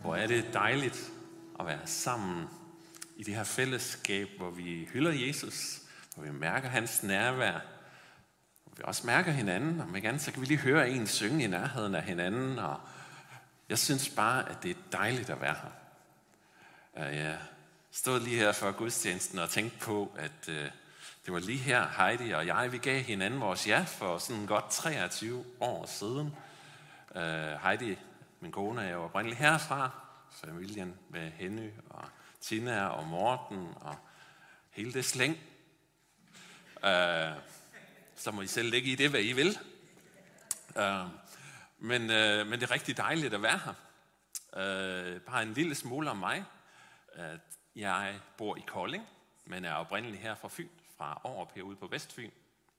Hvor er det dejligt at være sammen i det her fællesskab, hvor vi hylder Jesus, hvor vi mærker hans nærvær, hvor vi også mærker hinanden, og med andet, så kan vi lige høre en synge i nærheden af hinanden, og jeg synes bare, at det er dejligt at være her. Jeg stod lige her for gudstjenesten og tænkte på, at øh, det var lige her, Heidi og jeg, vi gav hinanden vores ja for sådan godt 23 år siden. Uh, Heidi, min kone, er jo oprindeligt herfra, familien med Henny og Tina og Morten og hele det slæng. Uh, så må I selv lægge i det, hvad I vil. Uh, men, uh, men det er rigtig dejligt at være her. Uh, bare en lille smule om mig. Uh, jeg bor i Kolding, men er oprindeligt her fra Fyn, fra Aarup herude på Vestfyn.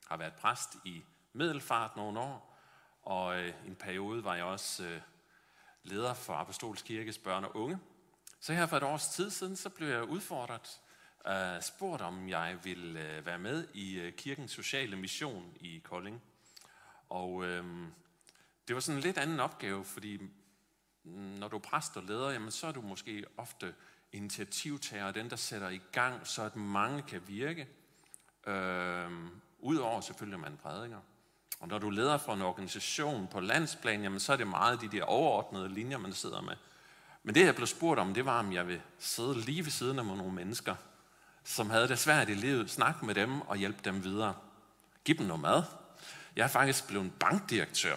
Har været præst i Middelfart nogle år, og uh, i en periode var jeg også uh, leder for Apostolsk Kirkes børn og unge. Så her for et års tid siden, så blev jeg udfordret, uh, spurgt om jeg ville uh, være med i uh, kirkens sociale mission i Kolding. Og uh, det var sådan en lidt anden opgave, fordi når du er præst og leder, jamen, så er du måske ofte initiativtager, den der sætter i gang, så at mange kan virke. Uh, Udover selvfølgelig, at man prædiker. Og når du leder for en organisation på landsplan, jamen, så er det meget de der overordnede linjer, man sidder med. Men det, jeg blev spurgt om, det var, om jeg vil sidde lige ved siden af nogle mennesker, som havde det svært i livet, snakke med dem og hjælpe dem videre. Giv dem noget mad. Jeg er faktisk blevet en bankdirektør.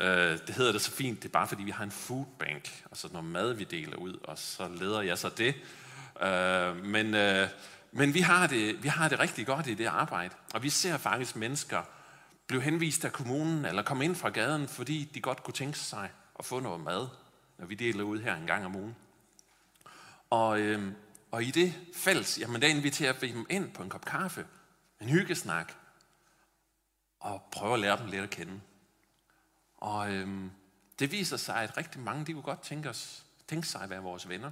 Øh, det hedder det så fint, det er bare fordi, vi har en foodbank, altså noget mad, vi deler ud, og så leder jeg så det. Øh, men, øh, men vi, har det, vi har det rigtig godt i det arbejde, og vi ser faktisk mennesker blev henvist af kommunen, eller komme ind fra gaden, fordi de godt kunne tænke sig at få noget mad, når vi deler ud her en gang om ugen. Og, øh, og i det fælles, jamen der inviterer vi dem ind på en kop kaffe, en hyggesnak, og prøver at lære dem lidt at kende. Og øh, det viser sig, at rigtig mange, de kunne godt tænke, os, tænke sig at være vores venner.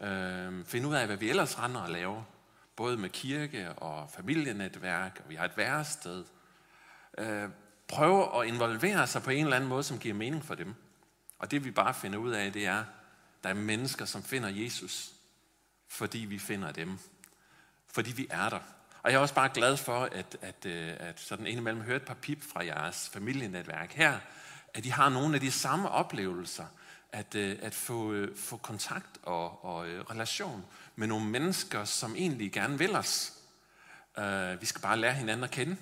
Øh, finde ud af, hvad vi ellers render og laver. Både med kirke og familienetværk, og vi har et værested. Øh, prøve at involvere sig på en eller anden måde, som giver mening for dem. Og det vi bare finder ud af, det er, at der er mennesker, som finder Jesus, fordi vi finder dem. Fordi vi er der. Og jeg er også bare glad for, at, at, øh, at sådan indimellem høre et par pip fra jeres familienetværk her, at de har nogle af de samme oplevelser, at, øh, at få, øh, få kontakt og, og relation med nogle mennesker, som egentlig gerne vil os. Uh, vi skal bare lære hinanden at kende,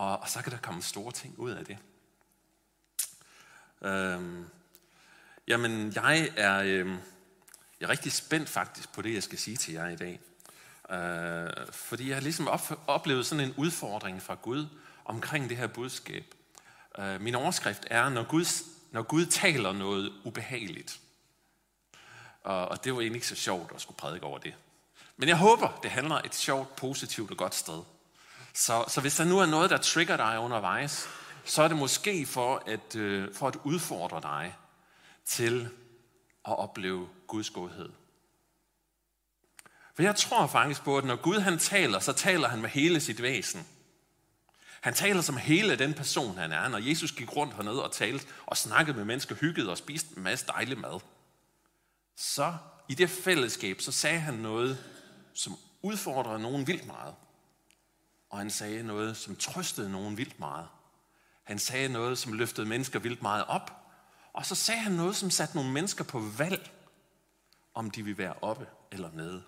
og, og så kan der komme store ting ud af det. Øhm, jamen, jeg er, øhm, jeg er rigtig spændt faktisk på det, jeg skal sige til jer i dag. Øh, fordi jeg har ligesom op, oplevet sådan en udfordring fra Gud omkring det her budskab. Øh, min overskrift er, når Gud, når Gud taler noget ubehageligt. Og, og det var egentlig ikke så sjovt at skulle prædike over det. Men jeg håber, det handler et sjovt, positivt og godt sted. Så, så hvis der nu er noget, der trigger dig undervejs, så er det måske for at, øh, for at udfordre dig til at opleve Guds godhed. For jeg tror faktisk på, at når Gud han taler, så taler han med hele sit væsen. Han taler som hele den person, han er. Når Jesus gik rundt hernede og talte og snakkede med mennesker, hyggede og spiste en masse dejlig mad, så i det fællesskab, så sagde han noget, som udfordrede nogen vildt meget. Og han sagde noget, som trøstede nogen vildt meget. Han sagde noget, som løftede mennesker vildt meget op. Og så sagde han noget, som satte nogle mennesker på valg, om de vil være oppe eller nede.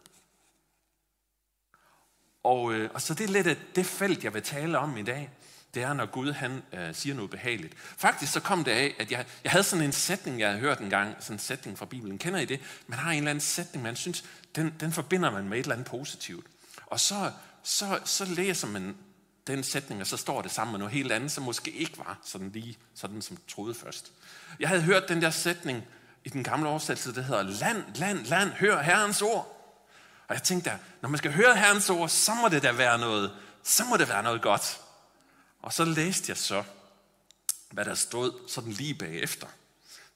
Og, øh, og så det er lidt af det felt, jeg vil tale om i dag. Det er, når Gud han øh, siger noget behageligt. Faktisk så kom det af, at jeg, jeg havde sådan en sætning, jeg havde hørt en gang, sådan en sætning fra Bibelen. Kender I det? Man har en eller anden sætning, man synes, den, den forbinder man med et eller andet positivt. Og så, så, så læser man den sætning, og så står det sammen med noget helt andet, som måske ikke var sådan lige sådan, som troede først. Jeg havde hørt den der sætning i den gamle oversættelse, der hedder, land, land, land, hør Herrens ord. Og jeg tænkte, når man skal høre Herrens ord, så må det da være noget, så må det være noget godt. Og så læste jeg så, hvad der stod sådan lige bagefter.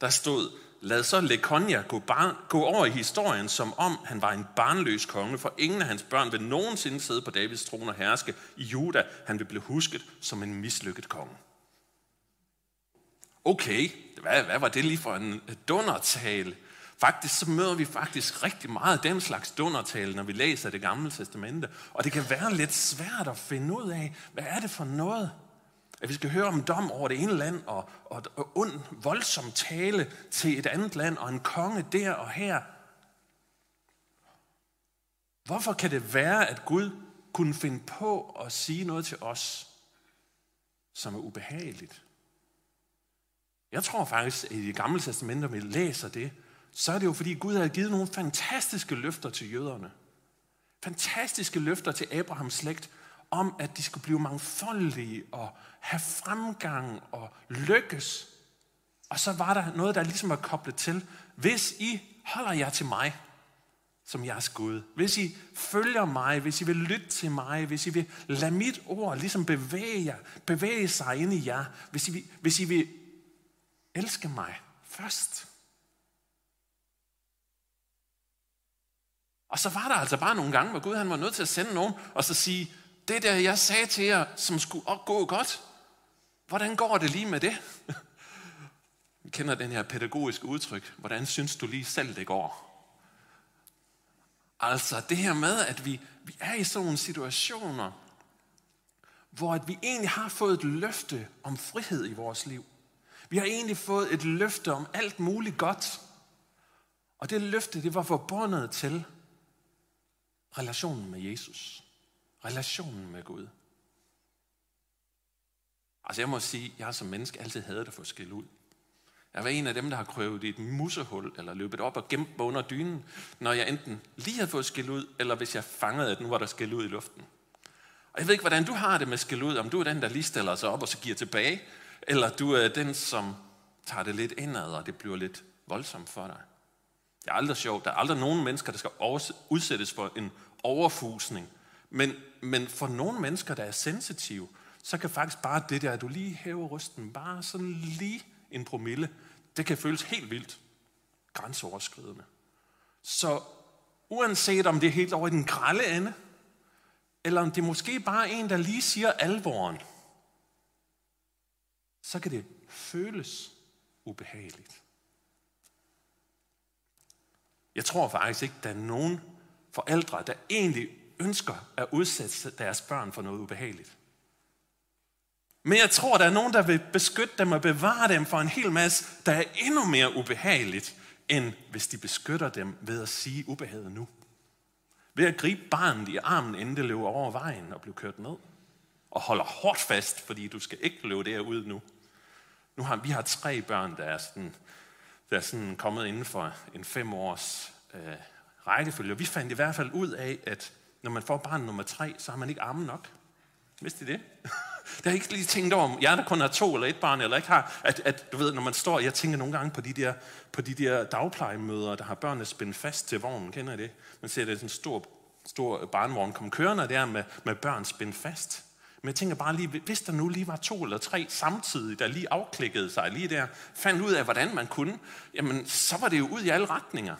Der stod, lad så Lekonia gå, bar- gå over i historien, som om han var en barnløs konge, for ingen af hans børn vil nogensinde sidde på Davids trone og herske i Juda. Han vil blive husket som en mislykket konge. Okay, hvad, hvad var det lige for en øh, dundertale? Faktisk så møder vi faktisk rigtig meget den slags dundertale, når vi læser det gamle testamente. Og det kan være lidt svært at finde ud af, hvad er det for noget? At vi skal høre om dom over det ene land, og, og, og ond, voldsom tale til et andet land, og en konge der og her. Hvorfor kan det være, at Gud kunne finde på at sige noget til os, som er ubehageligt? Jeg tror faktisk, at i det gamle testament, når vi læser det, så er det jo fordi Gud har givet nogle fantastiske løfter til jøderne. Fantastiske løfter til Abrahams slægt om, at de skulle blive mangfoldige og have fremgang og lykkes. Og så var der noget, der ligesom var koblet til. Hvis I holder jer til mig, som jeres Gud, hvis I følger mig, hvis I vil lytte til mig, hvis I vil lade mit ord ligesom bevæge, jer, bevæge sig ind i jer, hvis I, vil, hvis I vil elske mig først, Og så var der altså bare nogle gange, hvor Gud han var nødt til at sende nogen, og så sige, det der jeg sagde til jer, som skulle gå godt, hvordan går det lige med det? Vi kender den her pædagogiske udtryk. Hvordan synes du lige selv, det går? Altså det her med, at vi, vi er i sådan nogle situationer, hvor at vi egentlig har fået et løfte om frihed i vores liv. Vi har egentlig fået et løfte om alt muligt godt. Og det løfte, det var forbundet til, relationen med Jesus. Relationen med Gud. Altså jeg må sige, jeg som menneske altid havde det for at få ud. Jeg var en af dem, der har krøvet i et musehul, eller løbet op og gemt mig under dynen, når jeg enten lige havde fået skæld ud, eller hvis jeg fangede, at nu var der skæld ud i luften. Og jeg ved ikke, hvordan du har det med skæld ud, om du er den, der lige stiller sig op og så giver tilbage, eller du er den, som tager det lidt indad, og det bliver lidt voldsomt for dig. Det er aldrig sjovt. Der er aldrig nogen mennesker, der skal udsættes for en overfusning. Men, men for nogle mennesker, der er sensitive, så kan faktisk bare det der, at du lige hæver rysten, bare sådan lige en promille, det kan føles helt vildt grænseoverskridende. Så uanset om det er helt over i den grælde ende, eller om det er måske bare en, der lige siger alvoren, så kan det føles ubehageligt. Jeg tror faktisk ikke, der er nogen forældre, der egentlig ønsker at udsætte deres børn for noget ubehageligt. Men jeg tror, der er nogen, der vil beskytte dem og bevare dem for en hel masse, der er endnu mere ubehageligt, end hvis de beskytter dem ved at sige ubehaget nu. Ved at gribe barnet i armen, inden det løber over vejen og bliver kørt ned. Og holder hårdt fast, fordi du skal ikke løbe derud nu. Nu har vi har tre børn, der er sådan, der er sådan kommet inden for en fem års øh, rækkefølge. Vi fandt i hvert fald ud af, at når man får barn nummer tre, så har man ikke arme nok. Vidste I det? det har jeg ikke lige tænkt over, jeg der kun har to eller et barn, eller ikke har, at, at du ved, når man står, jeg tænker nogle gange på de der, på de der dagplejemøder, der har børnene spændt fast til vognen, kender I det? Man ser det sådan en stor, stor barnvogn komme kørende der med, med børn spændt fast. Men jeg tænker bare lige, hvis der nu lige var to eller tre samtidig, der lige afklikkede sig lige der, fandt ud af, hvordan man kunne, jamen så var det jo ud i alle retninger.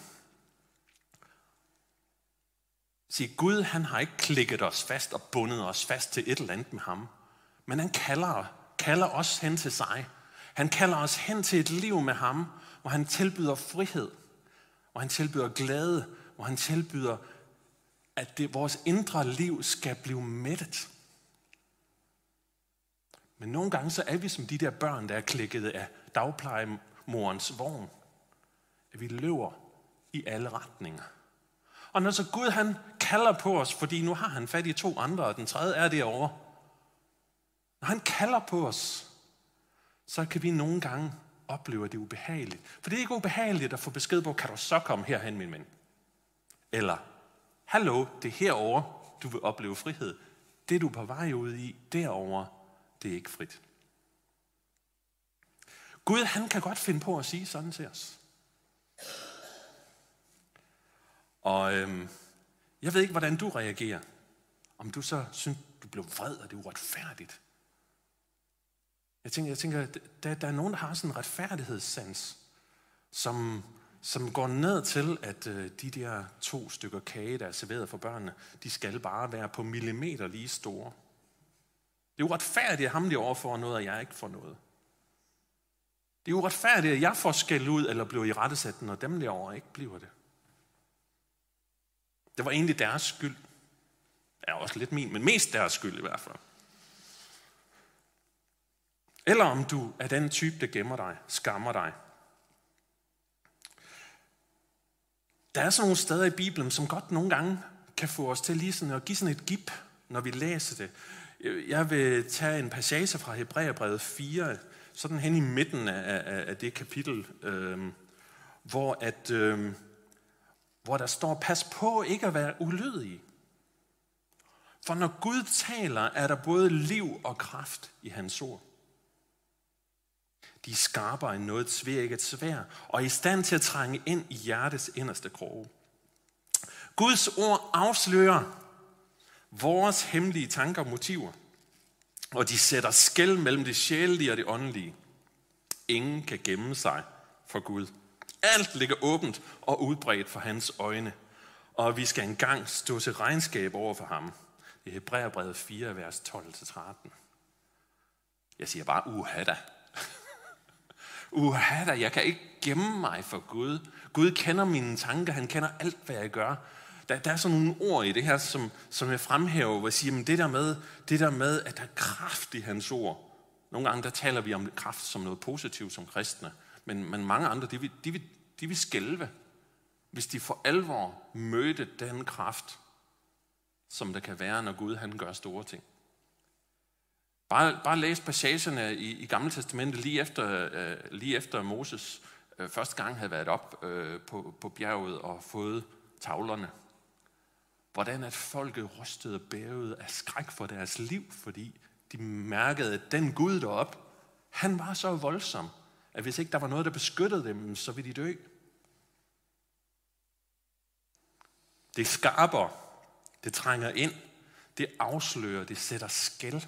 Sige, Gud han har ikke klikket os fast og bundet os fast til et eller andet med ham. Men han kalder, kalder os hen til sig. Han kalder os hen til et liv med ham, hvor han tilbyder frihed, hvor han tilbyder glæde, hvor han tilbyder, at det, vores indre liv skal blive mættet. Men nogle gange så er vi som de der børn, der er klikket af dagplejemorens vogn. At vi løber i alle retninger. Og når så Gud han kalder på os, fordi nu har han fat i to andre, og den tredje er derovre. Når han kalder på os, så kan vi nogle gange opleve, at det er ubehageligt. For det er ikke ubehageligt at få besked på, kan du så komme herhen, min ven? Eller, hallo, det er herovre, du vil opleve frihed. Det, du er på vej ud i, derovre, det er ikke frit. Gud, han kan godt finde på at sige sådan til os. Og øhm, jeg ved ikke, hvordan du reagerer. Om du så synes, du blev vred, og det er uretfærdigt. Jeg tænker, jeg tænker der, der er nogen, der har sådan en retfærdighedssans, som, som går ned til, at øh, de der to stykker kage, der er serveret for børnene, de skal bare være på millimeter lige store. Det er uretfærdigt, at ham de overfor noget, og jeg ikke får noget. Det er uretfærdigt, at jeg får skæld ud eller bliver i rettesat, når dem derovre ikke bliver det. Det var egentlig deres skyld. Er også lidt min, men mest deres skyld i hvert fald. Eller om du er den type, der gemmer dig, skammer dig. Der er sådan nogle steder i Bibelen, som godt nogle gange kan få os til lige sådan at give sådan et gip, når vi læser det. Jeg vil tage en passage fra Hebræerbrevet 4, sådan hen i midten af, af, af det kapitel, øh, hvor, at, øh, hvor der står, pas på ikke at være ulydig. For når Gud taler, er der både liv og kraft i hans ord. De er skarpere end noget tvækket svær, og er i stand til at trænge ind i hjertets inderste kroge. Guds ord afslører vores hemmelige tanker og motiver, og de sætter skæld mellem det sjælelige og det åndelige. Ingen kan gemme sig for Gud. Alt ligger åbent og udbredt for hans øjne, og vi skal engang stå til regnskab over for ham. Det er Hebræerbrevet 4, vers 12-13. Jeg siger bare, uha da. uha da, jeg kan ikke gemme mig for Gud. Gud kender mine tanker, han kender alt, hvad jeg gør. Der, der er sådan nogle ord i det her, som, som jeg fremhæver, hvor jeg siger, men det der, med, det der med, at der er kraft i hans ord. Nogle gange der taler vi om kraft som noget positivt som kristne, men, men mange andre, de vil, de, vil, de vil skælve, hvis de for alvor mødte den kraft, som der kan være, når Gud han gør store ting. Bare, bare læs passagerne øh, i, i Gamle Testamentet lige efter, øh, lige efter Moses øh, første gang havde været op øh, på, på bjerget og fået tavlerne. Hvordan at folket rystede og bævede af skræk for deres liv, fordi de mærkede, at den Gud derop, han var så voldsom, at hvis ikke der var noget, der beskyttede dem, så ville de dø. Det skarper, det trænger ind, det afslører, det sætter skæld.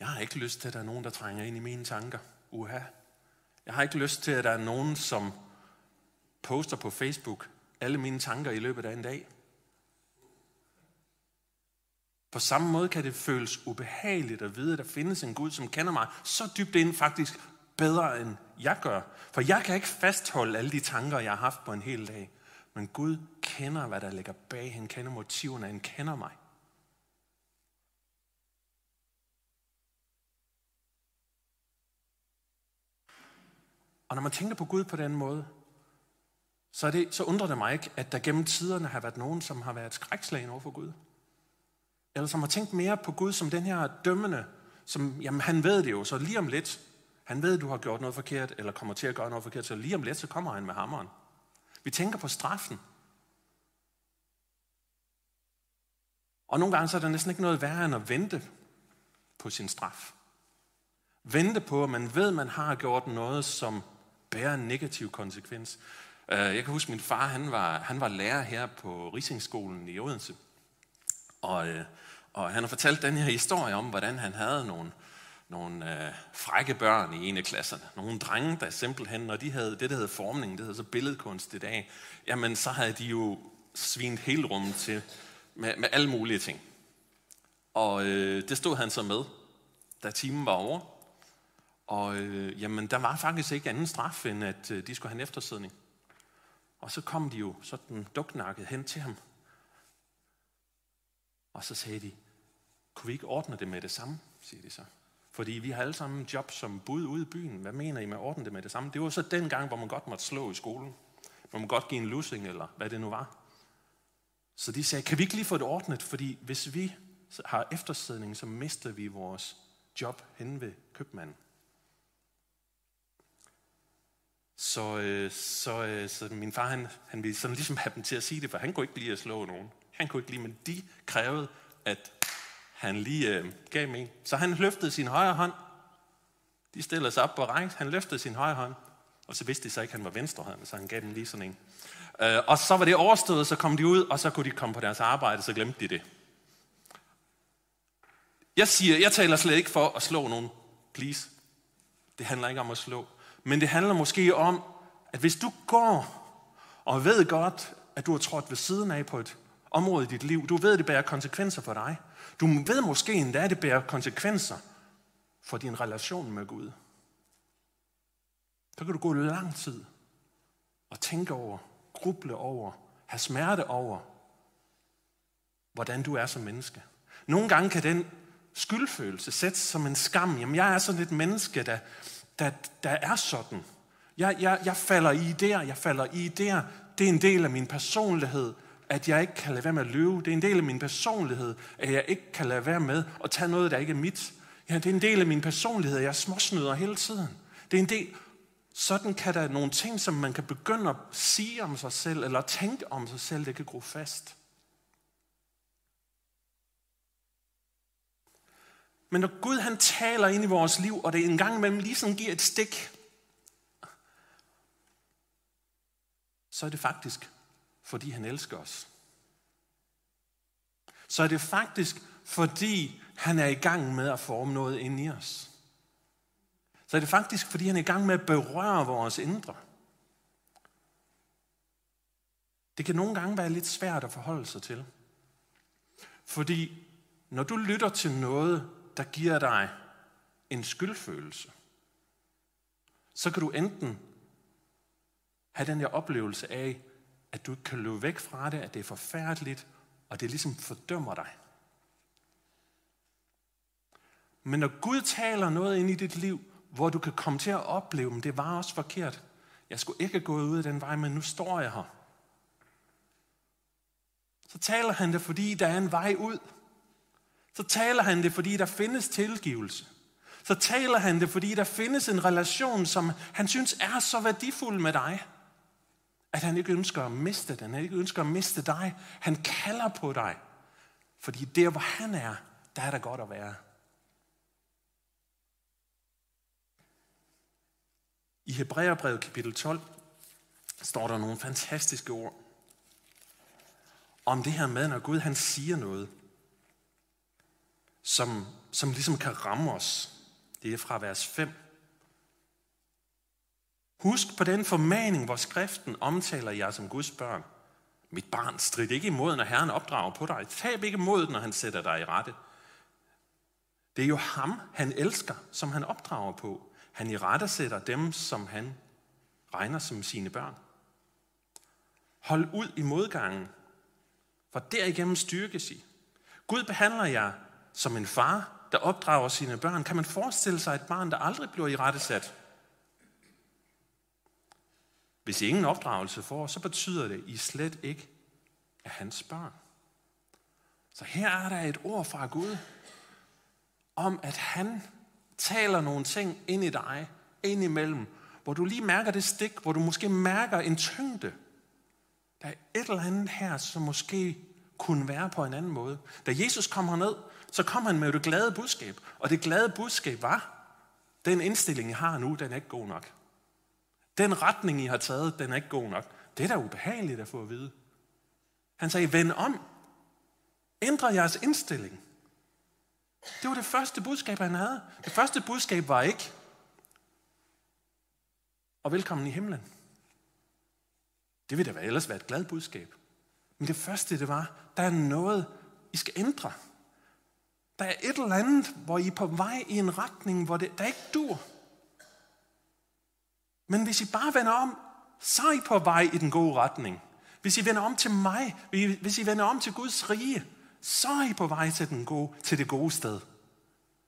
Jeg har ikke lyst til, at der er nogen, der trænger ind i mine tanker. Uha. Jeg har ikke lyst til, at der er nogen, som poster på Facebook alle mine tanker i løbet af en dag. På samme måde kan det føles ubehageligt at vide, at der findes en Gud, som kender mig så dybt ind faktisk bedre, end jeg gør. For jeg kan ikke fastholde alle de tanker, jeg har haft på en hel dag. Men Gud kender, hvad der ligger bag. Han kender motiverne. Han kender mig. Og når man tænker på Gud på den måde, så, er det, så undrer det mig ikke, at der gennem tiderne har været nogen, som har været skrækslagen over for Gud. Eller som har tænkt mere på Gud som den her dømmende, som, jamen han ved det jo, så lige om lidt, han ved, at du har gjort noget forkert, eller kommer til at gøre noget forkert, så lige om lidt, så kommer han med hammeren. Vi tænker på straffen. Og nogle gange så er der næsten ikke noget værre end at vente på sin straf. Vente på, at man ved, at man har gjort noget, som bærer en negativ konsekvens. Øh, jeg kan huske, at min far han var, han var lærer her på Risingsskolen i Odense. Og, øh, og han har fortalt den her historie om, hvordan han havde nogle, nogle øh, frække børn i en af klasserne. Nogle drenge, der simpelthen, når de havde det, der hedder formning, det hedder så billedkunst i dag, jamen så havde de jo svint hele rummet til med, med alle mulige ting. Og øh, det stod han så med, da timen var over. Og øh, jamen, der var faktisk ikke anden straf, end at øh, de skulle have en eftersidning. Og så kom de jo sådan duknakket hen til ham. Og så sagde de, kunne vi ikke ordne det med det samme, siger de så. Fordi vi har alle sammen job som bud ude i byen. Hvad mener I med at ordne det med det samme? Det var så den gang, hvor man godt måtte slå i skolen. Hvor man godt give en lussing, eller hvad det nu var. Så de sagde, kan vi ikke lige få det ordnet? Fordi hvis vi har eftersidning, så mister vi vores job hen ved købmanden. Så, øh, så, øh, så min far, han, han ville sådan ligesom have dem til at sige det, for han kunne ikke lide at slå nogen. Han kunne ikke lide, men de krævede, at han lige øh, gav mig en. Så han løftede sin højre hånd. De stiller sig op på række. Han løftede sin højre hånd. Og så vidste de så ikke, at han var venstre hånd, så han gav dem lige sådan en. Øh, og så var det overstået, så kom de ud, og så kunne de komme på deres arbejde, så glemte de det. Jeg siger, jeg taler slet ikke for at slå nogen. Please. Det handler ikke om at slå. Men det handler måske om, at hvis du går og ved godt, at du har trådt ved siden af på et område i dit liv, du ved, at det bærer konsekvenser for dig. Du ved måske endda, at det bærer konsekvenser for din relation med Gud, så kan du gå lang tid og tænke over, gruble over, have smerte over, hvordan du er som menneske. Nogle gange kan den skyldfølelse sætte som en skam. Jamen, jeg er sådan et menneske, der, der, der er sådan. Jeg, jeg, jeg falder i der, jeg falder i der. Det er en del af min personlighed, at jeg ikke kan lade være med at løbe. Det er en del af min personlighed, at jeg ikke kan lade være med at tage noget, der ikke er mit. Ja, det er en del af min personlighed, at jeg småsnyder hele tiden. Det er en del, sådan kan der nogle ting, som man kan begynde at sige om sig selv, eller tænke om sig selv, det kan gro fast. Men når Gud han taler ind i vores liv, og det en gang imellem lige sådan giver et stik, så er det faktisk, fordi han elsker os. Så er det faktisk, fordi han er i gang med at forme noget ind i os. Så er det faktisk, fordi han er i gang med at berøre vores indre. Det kan nogle gange være lidt svært at forholde sig til. Fordi når du lytter til noget, der giver dig en skyldfølelse, så kan du enten have den her oplevelse af, at du ikke kan løbe væk fra det, at det er forfærdeligt, og det ligesom fordømmer dig. Men når Gud taler noget ind i dit liv, hvor du kan komme til at opleve, at det var også forkert. Jeg skulle ikke gå ud af den vej, men nu står jeg her. Så taler han det, fordi der er en vej ud. Så taler han det, fordi der findes tilgivelse. Så taler han det, fordi der findes en relation, som han synes er så værdifuld med dig, at han ikke ønsker at miste den. Han ikke ønsker at miste dig. Han kalder på dig. Fordi der, hvor han er, der er der godt at være. I Hebræerbrevet kapitel 12 står der nogle fantastiske ord om det her med, når Gud han siger noget, som, som ligesom kan ramme os. Det er fra vers 5. Husk på den formaning, hvor skriften omtaler jer som Guds børn. Mit barn, strid ikke imod, når Herren opdrager på dig. Tab ikke imod, når han sætter dig i rette. Det er jo ham, han elsker, som han opdrager på. Han i rette sætter dem, som han regner som sine børn. Hold ud i modgangen, for derigennem styrkes I. Gud behandler jer som en far, der opdrager sine børn. Kan man forestille sig et barn, der aldrig bliver i rette sat? Hvis I ingen opdragelse får, så betyder det, at I slet ikke er hans børn. Så her er der et ord fra Gud, om at han taler nogle ting ind i dig, ind imellem, hvor du lige mærker det stik, hvor du måske mærker en tyngde. Der er et eller andet her, som måske kunne være på en anden måde. Da Jesus kom herned, så kom han med det glade budskab. Og det glade budskab var, den indstilling, jeg har nu, den er ikke god nok. Den retning, I har taget, den er ikke god nok. Det er da ubehageligt at få at vide. Han sagde, vend om. Ændre jeres indstilling. Det var det første budskab, han havde. Det første budskab var ikke, og velkommen i himlen. Det ville da ellers være et glad budskab. Men det første, det var, der er noget, I skal ændre. Der er et eller andet, hvor I er på vej i en retning, hvor det, der ikke dur. Men hvis I bare vender om, så er I på vej i den gode retning. Hvis I vender om til mig, hvis I vender om til Guds rige, så er I på vej til, den gode, til det gode sted.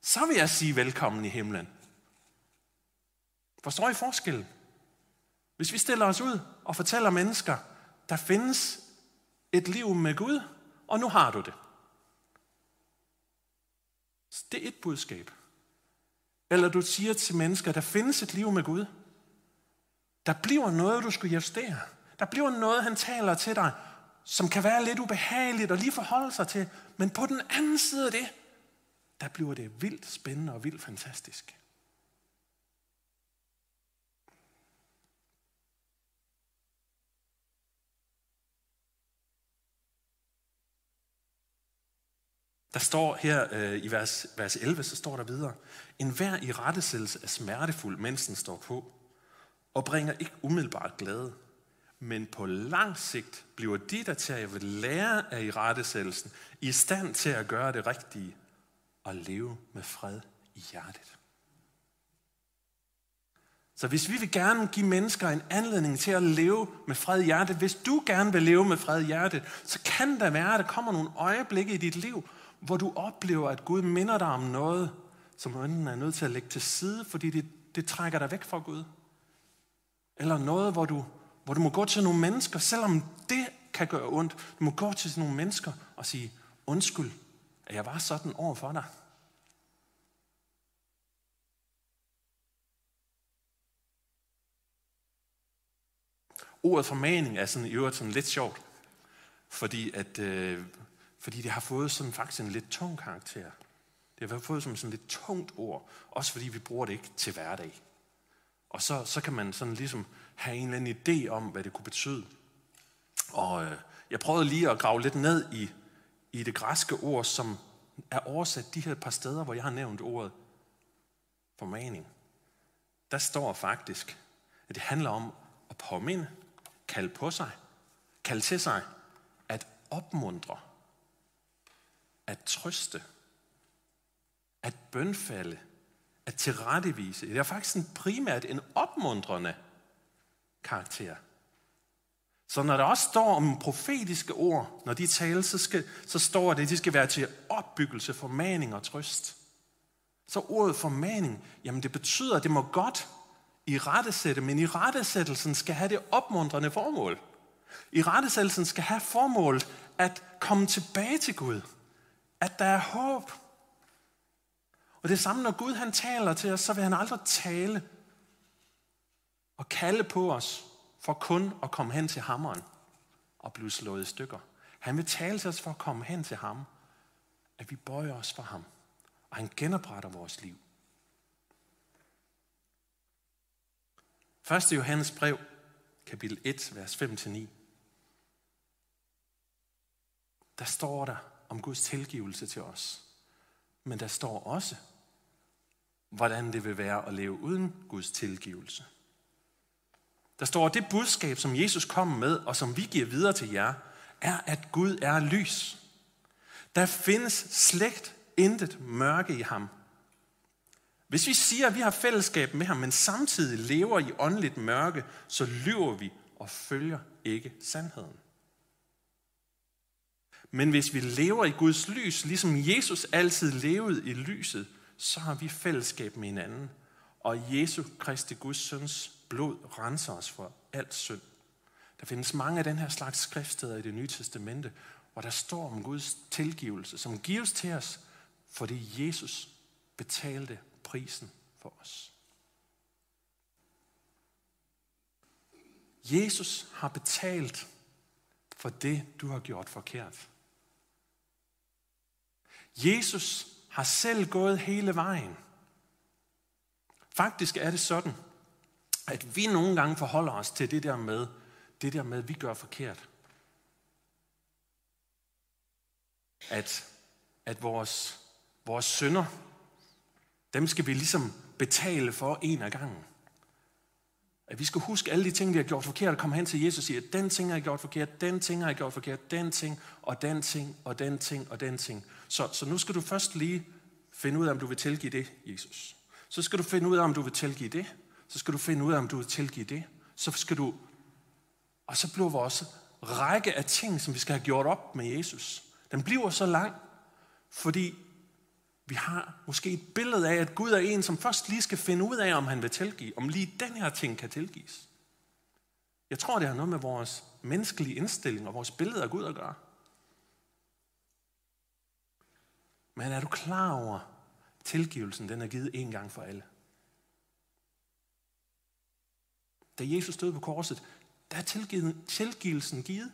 Så vil jeg sige velkommen i himlen. Forstår I forskellen? Hvis vi stiller os ud og fortæller mennesker, der findes et liv med Gud, og nu har du det. Det er et budskab. Eller du siger til mennesker, der findes et liv med Gud. Der bliver noget, du skal justere. Der bliver noget, han taler til dig, som kan være lidt ubehageligt og lige forholde sig til. Men på den anden side af det, der bliver det vildt spændende og vildt fantastisk. Der står her øh, i vers, vers 11, så står der videre, en hver i rettesættelse er smertefuld, mens den står på, og bringer ikke umiddelbart glæde. Men på lang sigt bliver de, der tager ved lære af i rettesættelsen, i stand til at gøre det rigtige og leve med fred i hjertet. Så hvis vi vil gerne give mennesker en anledning til at leve med fred i hjertet, hvis du gerne vil leve med fred i hjertet, så kan der være, at der kommer nogle øjeblikke i dit liv, hvor du oplever, at Gud minder dig om noget, som du enten er nødt til at lægge til side, fordi det, det trækker dig væk fra Gud. Eller noget, hvor du, hvor du må gå til nogle mennesker, selvom det kan gøre ondt. Du må gå til nogle mennesker og sige, undskyld, at jeg var sådan over for dig. Ordet formaning er sådan i øvrigt sådan lidt sjovt, fordi, at, øh, fordi det har fået sådan faktisk en lidt tung karakter. Det har fået som sådan lidt tungt ord, også fordi vi bruger det ikke til hverdag. Og så, så kan man sådan ligesom have en eller anden idé om, hvad det kunne betyde. Og øh, jeg prøvede lige at grave lidt ned i, i det græske ord, som er oversat de her par steder, hvor jeg har nævnt ordet formaning. Der står faktisk, at det handler om at påminde, kalde på sig, kalde til sig, at opmuntre, at trøste, at bønfalde, at tilrettevise. Det er faktisk en primært en opmuntrende karakter. Så når der også står om profetiske ord, når de taler, så, skal, så står det, at de skal være til opbyggelse, formaning og trøst. Så ordet formaning, jamen det betyder, at det må godt i rettesætte, men i rettesættelsen skal have det opmuntrende formål. I rettesættelsen skal have formål at komme tilbage til Gud. At der er håb. Og det samme, når Gud han taler til os, så vil han aldrig tale og kalde på os for kun at komme hen til hammeren og blive slået i stykker. Han vil tale til os for at komme hen til ham, at vi bøjer os for ham, og han genopretter vores liv. 1. Johannes brev, kapitel 1, vers 5-9. Der står der om Guds tilgivelse til os. Men der står også, hvordan det vil være at leve uden Guds tilgivelse. Der står, at det budskab, som Jesus kom med, og som vi giver videre til jer, er, at Gud er lys. Der findes slægt intet mørke i ham. Hvis vi siger, at vi har fællesskab med ham, men samtidig lever i åndeligt mørke, så lyver vi og følger ikke sandheden. Men hvis vi lever i Guds lys, ligesom Jesus altid levede i lyset, så har vi fællesskab med hinanden. Og Jesu Kristi Guds søns blod renser os for alt synd. Der findes mange af den her slags skriftsteder i det nye testamente, hvor der står om Guds tilgivelse, som gives til os, fordi Jesus betalte prisen for os. Jesus har betalt for det, du har gjort forkert. Jesus har selv gået hele vejen. Faktisk er det sådan, at vi nogle gange forholder os til det der med, det der med, at vi gør forkert. At, at vores, vores sønder, dem skal vi ligesom betale for en af gangen. At vi skal huske alle de ting, vi har gjort forkert, og komme hen til Jesus og sige, at den ting har jeg gjort forkert, den ting har jeg gjort forkert, den ting, og den ting, og den ting, og den ting. Så, så nu skal du først lige finde ud af, om du vil tilgive det, Jesus. Så skal du finde ud af, om du vil tilgive det. Så skal du finde ud af, om du vil tilgive det. Så skal du... Og så bliver vores række af ting, som vi skal have gjort op med Jesus, den bliver så lang, fordi vi har måske et billede af, at Gud er en, som først lige skal finde ud af, om han vil tilgive, om lige den her ting kan tilgives. Jeg tror, det har noget med vores menneskelige indstilling og vores billede af Gud at gøre. Men er du klar over, at tilgivelsen den er givet en gang for alle? Da Jesus stod på korset, der er tilgivelsen givet.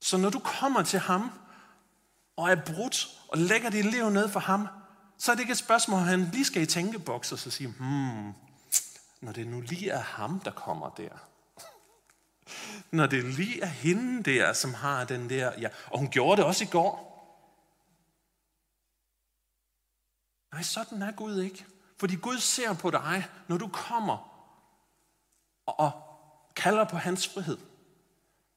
Så når du kommer til ham, og er brudt, og lægger dit liv ned for ham, så er det ikke et spørgsmål, han lige skal i tænkeboks og så sige, hmm, når det nu lige er ham, der kommer der. Når det lige er hende der, som har den der, ja, og hun gjorde det også i går. Nej, sådan er Gud ikke. Fordi Gud ser på dig, når du kommer og kalder på hans frihed.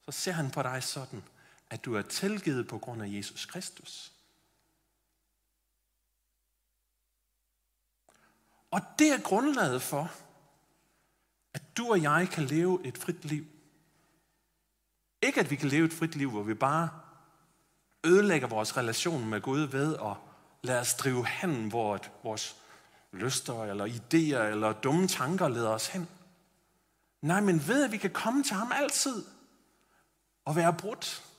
Så ser han på dig sådan, at du er tilgivet på grund af Jesus Kristus. Og det er grundlaget for, at du og jeg kan leve et frit liv. Ikke at vi kan leve et frit liv, hvor vi bare ødelægger vores relation med Gud ved at lade os drive hen, hvor vores lyster eller idéer eller dumme tanker leder os hen. Nej, men ved at vi kan komme til ham altid og være brudt.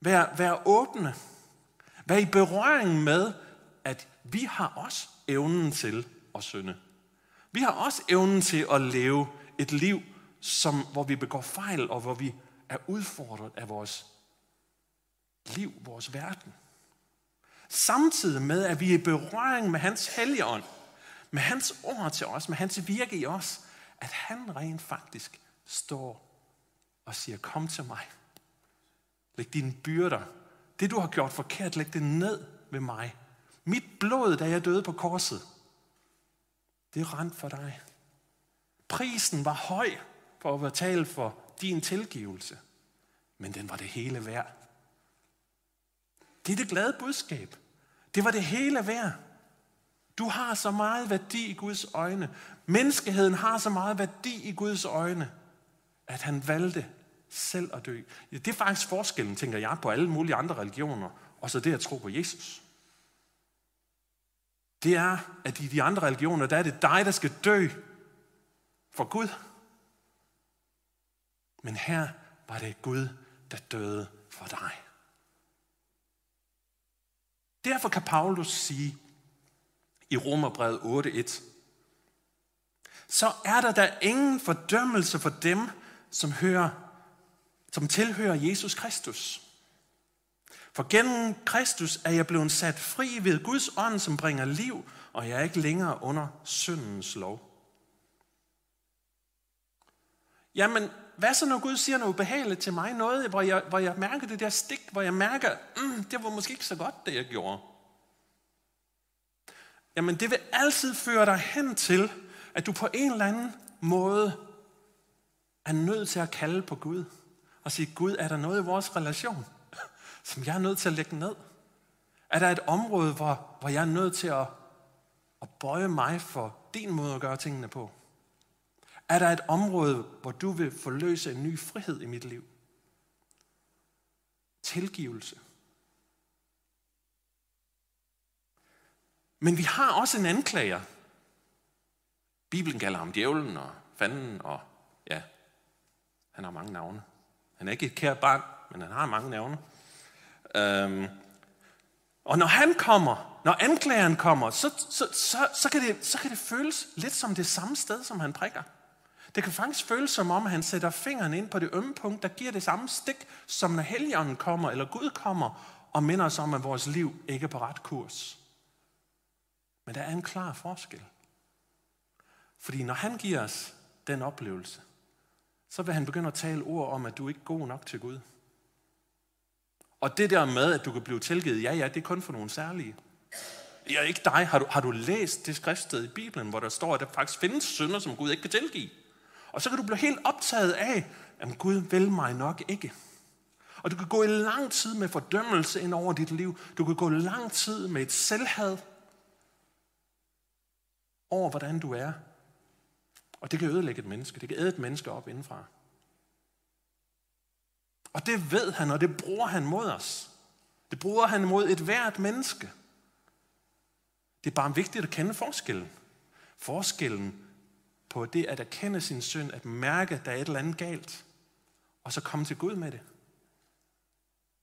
Vær, vær åbne. Vær i berøring med, at vi har også evnen til at synde. Vi har også evnen til at leve et liv, som, hvor vi begår fejl, og hvor vi er udfordret af vores liv, vores verden. Samtidig med, at vi er i berøring med hans hellige ånd, med hans ord til os, med hans virke i os, at han rent faktisk står og siger, kom til mig. Læg dine byrder. Det, du har gjort forkert, læg det ned ved mig. Mit blod, da jeg døde på korset, det rent for dig. Prisen var høj for at betale for din tilgivelse, men den var det hele værd. Det er det glade budskab. Det var det hele værd. Du har så meget værdi i Guds øjne. Menneskeheden har så meget værdi i Guds øjne, at han valgte selv at dø. Det er faktisk forskellen, tænker jeg, på alle mulige andre religioner, og så det at tro på Jesus. Det er, at i de andre religioner, der er det dig, der skal dø for Gud. Men her var det Gud, der døde for dig. Derfor kan Paulus sige i Romerbrevet 8.1, så er der da ingen fordømmelse for dem, som, hører, som tilhører Jesus Kristus. For gennem Kristus er jeg blevet sat fri ved Guds ånd, som bringer liv, og jeg er ikke længere under syndens lov. Jamen, hvad så når Gud siger noget ubehageligt til mig? Noget, hvor jeg, hvor jeg mærker det der stik, hvor jeg mærker, mm, det var måske ikke så godt, det jeg gjorde. Jamen, det vil altid føre dig hen til, at du på en eller anden måde er nødt til at kalde på Gud. Og sige, Gud, er der noget i vores relation, som jeg er nødt til at lægge ned? Er der et område, hvor, hvor jeg er nødt til at, at bøje mig for din måde at gøre tingene på? Er der et område, hvor du vil forløse en ny frihed i mit liv? Tilgivelse. Men vi har også en anklager. Bibelen kalder ham djævlen og fanden og ja, han har mange navne. Han er ikke et kært barn, men han har mange navne. Øhm, og når han kommer, når anklageren kommer, så, så, så, så, kan det, så kan det føles lidt som det samme sted, som han prikker. Det kan faktisk føles som om, han sætter fingeren ind på det ømme punkt, der giver det samme stik, som når Helligånden kommer, eller Gud kommer, og minder os om, at vores liv ikke er på ret kurs. Men der er en klar forskel. Fordi når han giver os den oplevelse, så vil han begynde at tale ord om, at du ikke er god nok til Gud. Og det der med, at du kan blive tilgivet, ja, ja, det er kun for nogle særlige. Ja, ikke dig. Har du, har du læst det skriftsted i Bibelen, hvor der står, at der faktisk findes synder, som Gud ikke kan tilgive? Og så kan du blive helt optaget af, at Gud vil mig nok ikke. Og du kan gå i lang tid med fordømmelse ind over dit liv. Du kan gå lang tid med et selvhad over, hvordan du er. Og det kan ødelægge et menneske. Det kan æde et menneske op indenfra. Og det ved han, og det bruger han mod os. Det bruger han mod et hvert menneske. Det er bare vigtigt at kende forskellen. Forskellen på det at erkende sin synd, at mærke, at der er et eller andet galt, og så komme til Gud med det.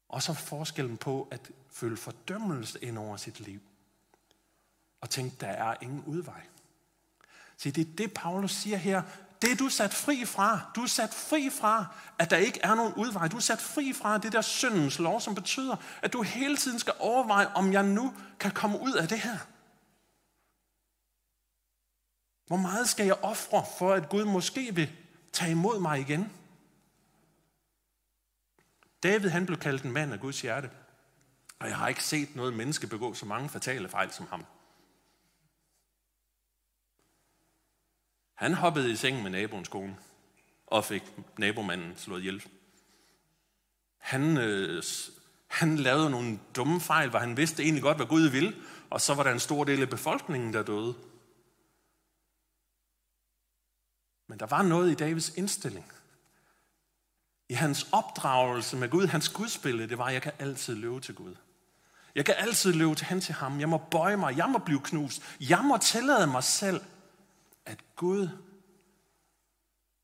Og så forskellen på at føle fordømmelse ind over sit liv, og tænke, der er ingen udvej. Se, det er det, Paulus siger her. Det er du sat fri fra. Du er sat fri fra, at der ikke er nogen udvej. Du er sat fri fra det der syndens lov, som betyder, at du hele tiden skal overveje, om jeg nu kan komme ud af det her. Hvor meget skal jeg ofre for, at Gud måske vil tage imod mig igen? David han blev kaldt en mand af Guds hjerte. Og jeg har ikke set noget menneske begå så mange fatale fejl som ham. Han hoppede i sengen med naboens kone og fik nabomanden slået ihjel. Han, øh, han lavede nogle dumme fejl, hvor han vidste egentlig godt, hvad Gud ville, og så var der en stor del af befolkningen, der døde. Men der var noget i Davids indstilling. I hans opdragelse med Gud, hans gudsbillede, det var, at jeg kan altid løbe til Gud. Jeg kan altid løbe til hen til ham. Jeg må bøje mig. Jeg må blive knust. Jeg må tillade mig selv, at Gud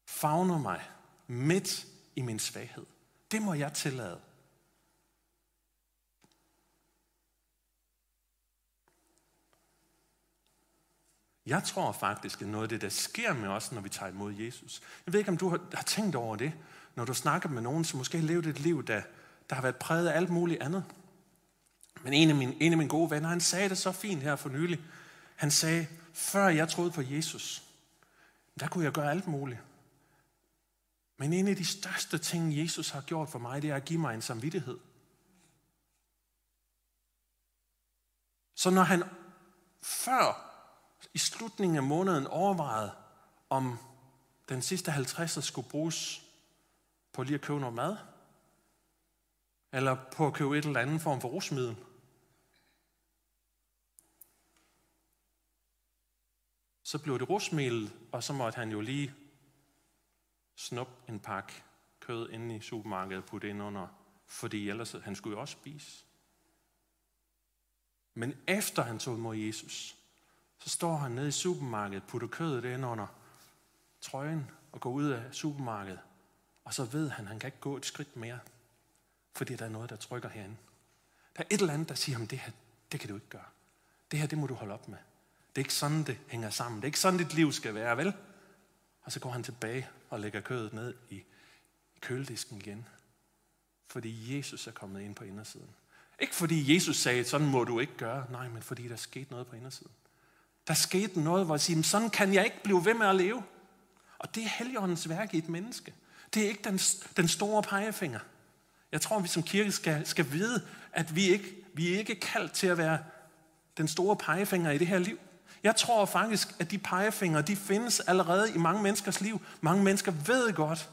favner mig midt i min svaghed. Det må jeg tillade. Jeg tror faktisk, at noget af det, der sker med os, når vi tager imod Jesus. Jeg ved ikke, om du har, tænkt over det, når du snakker med nogen, som måske har levet et liv, der, der har været præget af alt muligt andet. Men en af, mine, en af mine gode venner, han sagde det så fint her for nylig. Han sagde, før jeg troede på Jesus, der kunne jeg gøre alt muligt. Men en af de største ting, Jesus har gjort for mig, det er at give mig en samvittighed. Så når han før i slutningen af måneden overvejede, om den sidste 50 skulle bruges på lige at købe noget mad, eller på at købe et eller andet form for rusmiddel, så blev det rosmel, og så måtte han jo lige snup en pakke kød inde i supermarkedet og putte ind under, fordi ellers han skulle jo også spise. Men efter han tog imod Jesus, så står han nede i supermarkedet, putter kødet ind under trøjen og går ud af supermarkedet. Og så ved han, at han kan ikke gå et skridt mere, fordi der er noget, der trykker herinde. Der er et eller andet, der siger ham, det her, det kan du ikke gøre. Det her, det må du holde op med. Det er ikke sådan, det hænger sammen. Det er ikke sådan, dit liv skal være, vel? Og så går han tilbage og lægger kødet ned i køledisken igen. Fordi Jesus er kommet ind på indersiden. Ikke fordi Jesus sagde, sådan må du ikke gøre. Nej, men fordi der skete noget på indersiden. Der skete noget, hvor jeg siger, sådan kan jeg ikke blive ved med at leve. Og det er Helligåndens værk i et menneske. Det er ikke den, den store pegefinger. Jeg tror, vi som kirke skal, skal vide, at vi ikke, vi er ikke kaldt til at være den store pegefinger i det her liv. Jeg tror faktisk, at de pegefingre, de findes allerede i mange menneskers liv. Mange mennesker ved godt,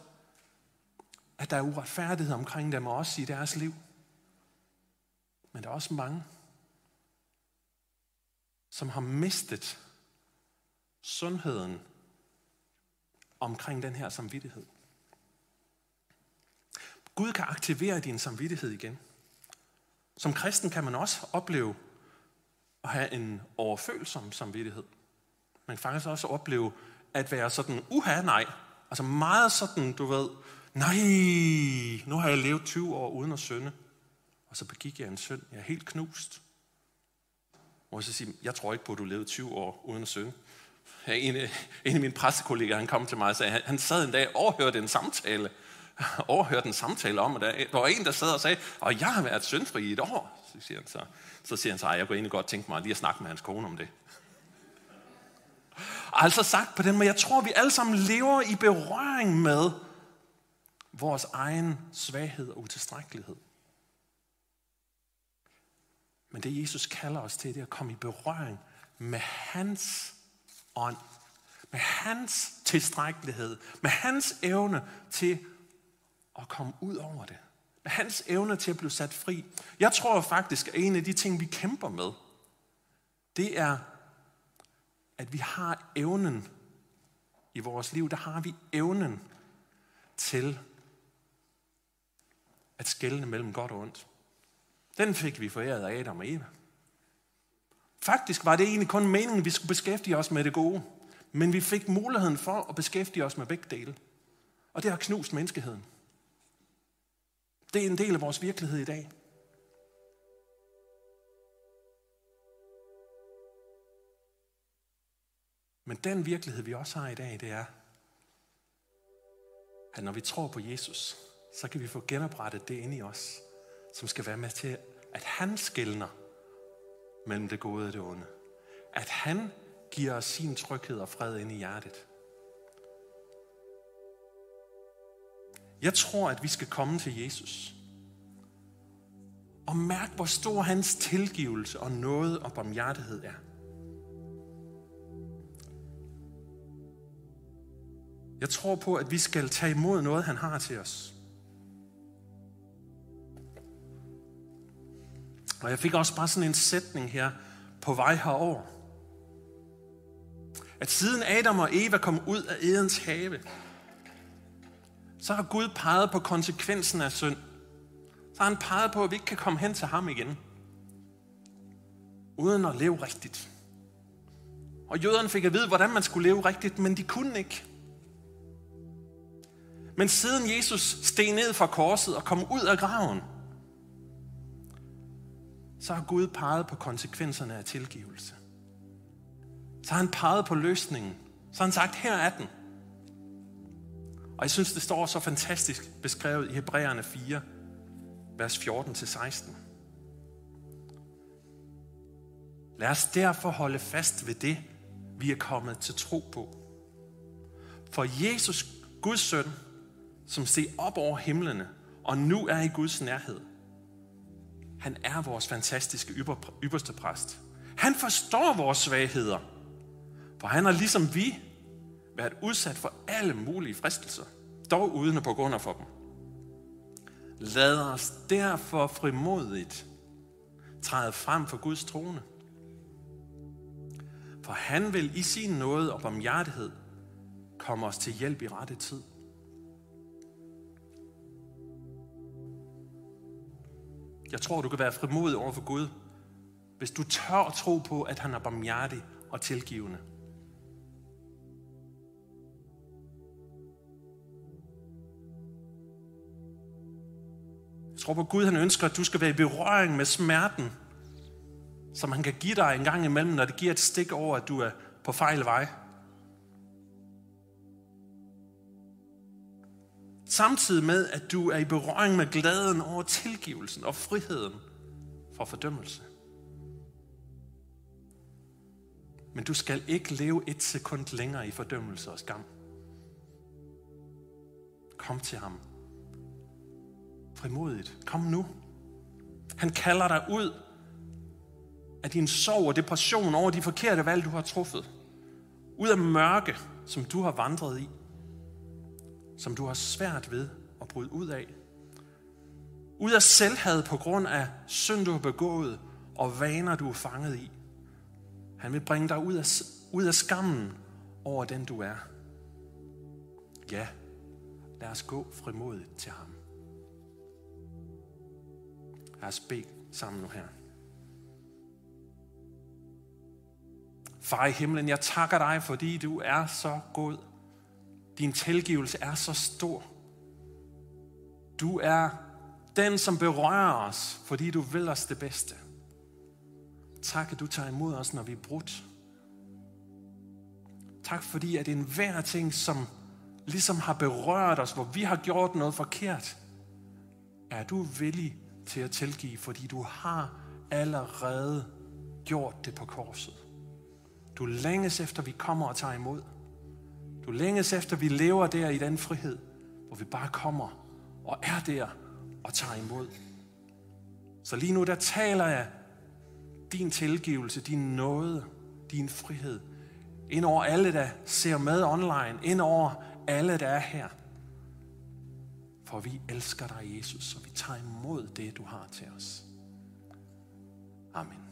at der er uretfærdighed omkring dem og også i deres liv. Men der er også mange, som har mistet sundheden omkring den her samvittighed. Gud kan aktivere din samvittighed igen. Som kristen kan man også opleve at have en overfølsom samvittighed. Man kan faktisk også opleve at være sådan, uha, nej. Altså meget sådan, du ved, nej, nu har jeg levet 20 år uden at synde. Og så begik jeg en synd. Jeg er helt knust. Og så siger, jeg tror ikke på, at du levede 20 år uden at synge. En, en af mine pressekollegaer, han kom til mig og sagde, han, han sad en dag og overhørte en samtale, overhørte en samtale om, at der var en, der sad og sagde, og jeg har været syndfri i et år. Så siger han så, så siger han så, jeg kunne egentlig godt tænke mig lige at snakke med hans kone om det. Altså sagt på den måde, jeg tror, vi alle sammen lever i berøring med vores egen svaghed og utilstrækkelighed. Men det Jesus kalder os til, det er at komme i berøring med hans ånd. Med hans tilstrækkelighed. Med hans evne til at komme ud over det. Hans evne til at blive sat fri. Jeg tror faktisk, at en af de ting, vi kæmper med, det er, at vi har evnen i vores liv, der har vi evnen til at skelne mellem godt og ondt. Den fik vi foræret af Adam og Eva. Faktisk var det egentlig kun meningen, at vi skulle beskæftige os med det gode. Men vi fik muligheden for at beskæftige os med begge dele. Og det har knust menneskeheden. Det er en del af vores virkelighed i dag. Men den virkelighed, vi også har i dag, det er, at når vi tror på Jesus, så kan vi få genoprettet det inde i os, som skal være med til, at han skældner mellem det gode og det onde. At han giver os sin tryghed og fred ind i hjertet. Jeg tror, at vi skal komme til Jesus. Og mærke, hvor stor hans tilgivelse og noget og barmhjertighed er. Jeg tror på, at vi skal tage imod noget, han har til os. Og jeg fik også bare sådan en sætning her på vej herover. at siden Adam og Eva kom ud af Edens have, så har Gud peget på konsekvensen af synd. Så har han peget på, at vi ikke kan komme hen til ham igen, uden at leve rigtigt. Og jøderne fik at vide, hvordan man skulle leve rigtigt, men de kunne ikke. Men siden Jesus steg ned fra korset og kom ud af graven, så har Gud peget på konsekvenserne af tilgivelse. Så har han peget på løsningen. Så har han sagt, her er den. Og jeg synes, det står så fantastisk beskrevet i Hebræerne 4, vers 14-16. Lad os derfor holde fast ved det, vi er kommet til tro på. For Jesus, Guds søn, som ser op over himlene, og nu er i Guds nærhed. Han er vores fantastiske ypperste præst. Han forstår vores svagheder, for han er ligesom vi været udsat for alle mulige fristelser, dog uden at på grund af for dem. Lad os derfor frimodigt træde frem for Guds trone. For han vil i sin nåde og barmhjertighed komme os til hjælp i rette tid. Jeg tror, du kan være frimodig over for Gud, hvis du tør at tro på, at han er barmhjertig og tilgivende. Jeg tror på Gud, han ønsker, at du skal være i berøring med smerten, som han kan give dig en gang imellem, når det giver et stik over, at du er på fejl vej. Samtidig med, at du er i berøring med glæden over tilgivelsen og friheden fra fordømmelse. Men du skal ikke leve et sekund længere i fordømmelse og skam. Kom til ham. Frimodigt. Kom nu. Han kalder dig ud af din sorg og depression over de forkerte valg, du har truffet. Ud af mørke, som du har vandret i som du har svært ved at bryde ud af. Ud af selvhad på grund af synd, du har begået, og vaner, du er fanget i. Han vil bringe dig ud af, ud af skammen over den, du er. Ja, lad os gå frimodigt til ham. Lad os bede sammen nu her. Far i himlen, jeg takker dig, fordi du er så god din tilgivelse er så stor. Du er den, som berører os, fordi du vil os det bedste. Tak, at du tager imod os, når vi er brudt. Tak, fordi at enhver ting, som ligesom har berørt os, hvor vi har gjort noget forkert, er du villig til at tilgive, fordi du har allerede gjort det på korset. Du længes efter, vi kommer og tager imod. Du længes efter, vi lever der i den frihed, hvor vi bare kommer og er der og tager imod. Så lige nu, der taler jeg din tilgivelse, din nåde, din frihed, ind over alle, der ser med online, ind over alle, der er her. For vi elsker dig, Jesus, og vi tager imod det, du har til os. Amen.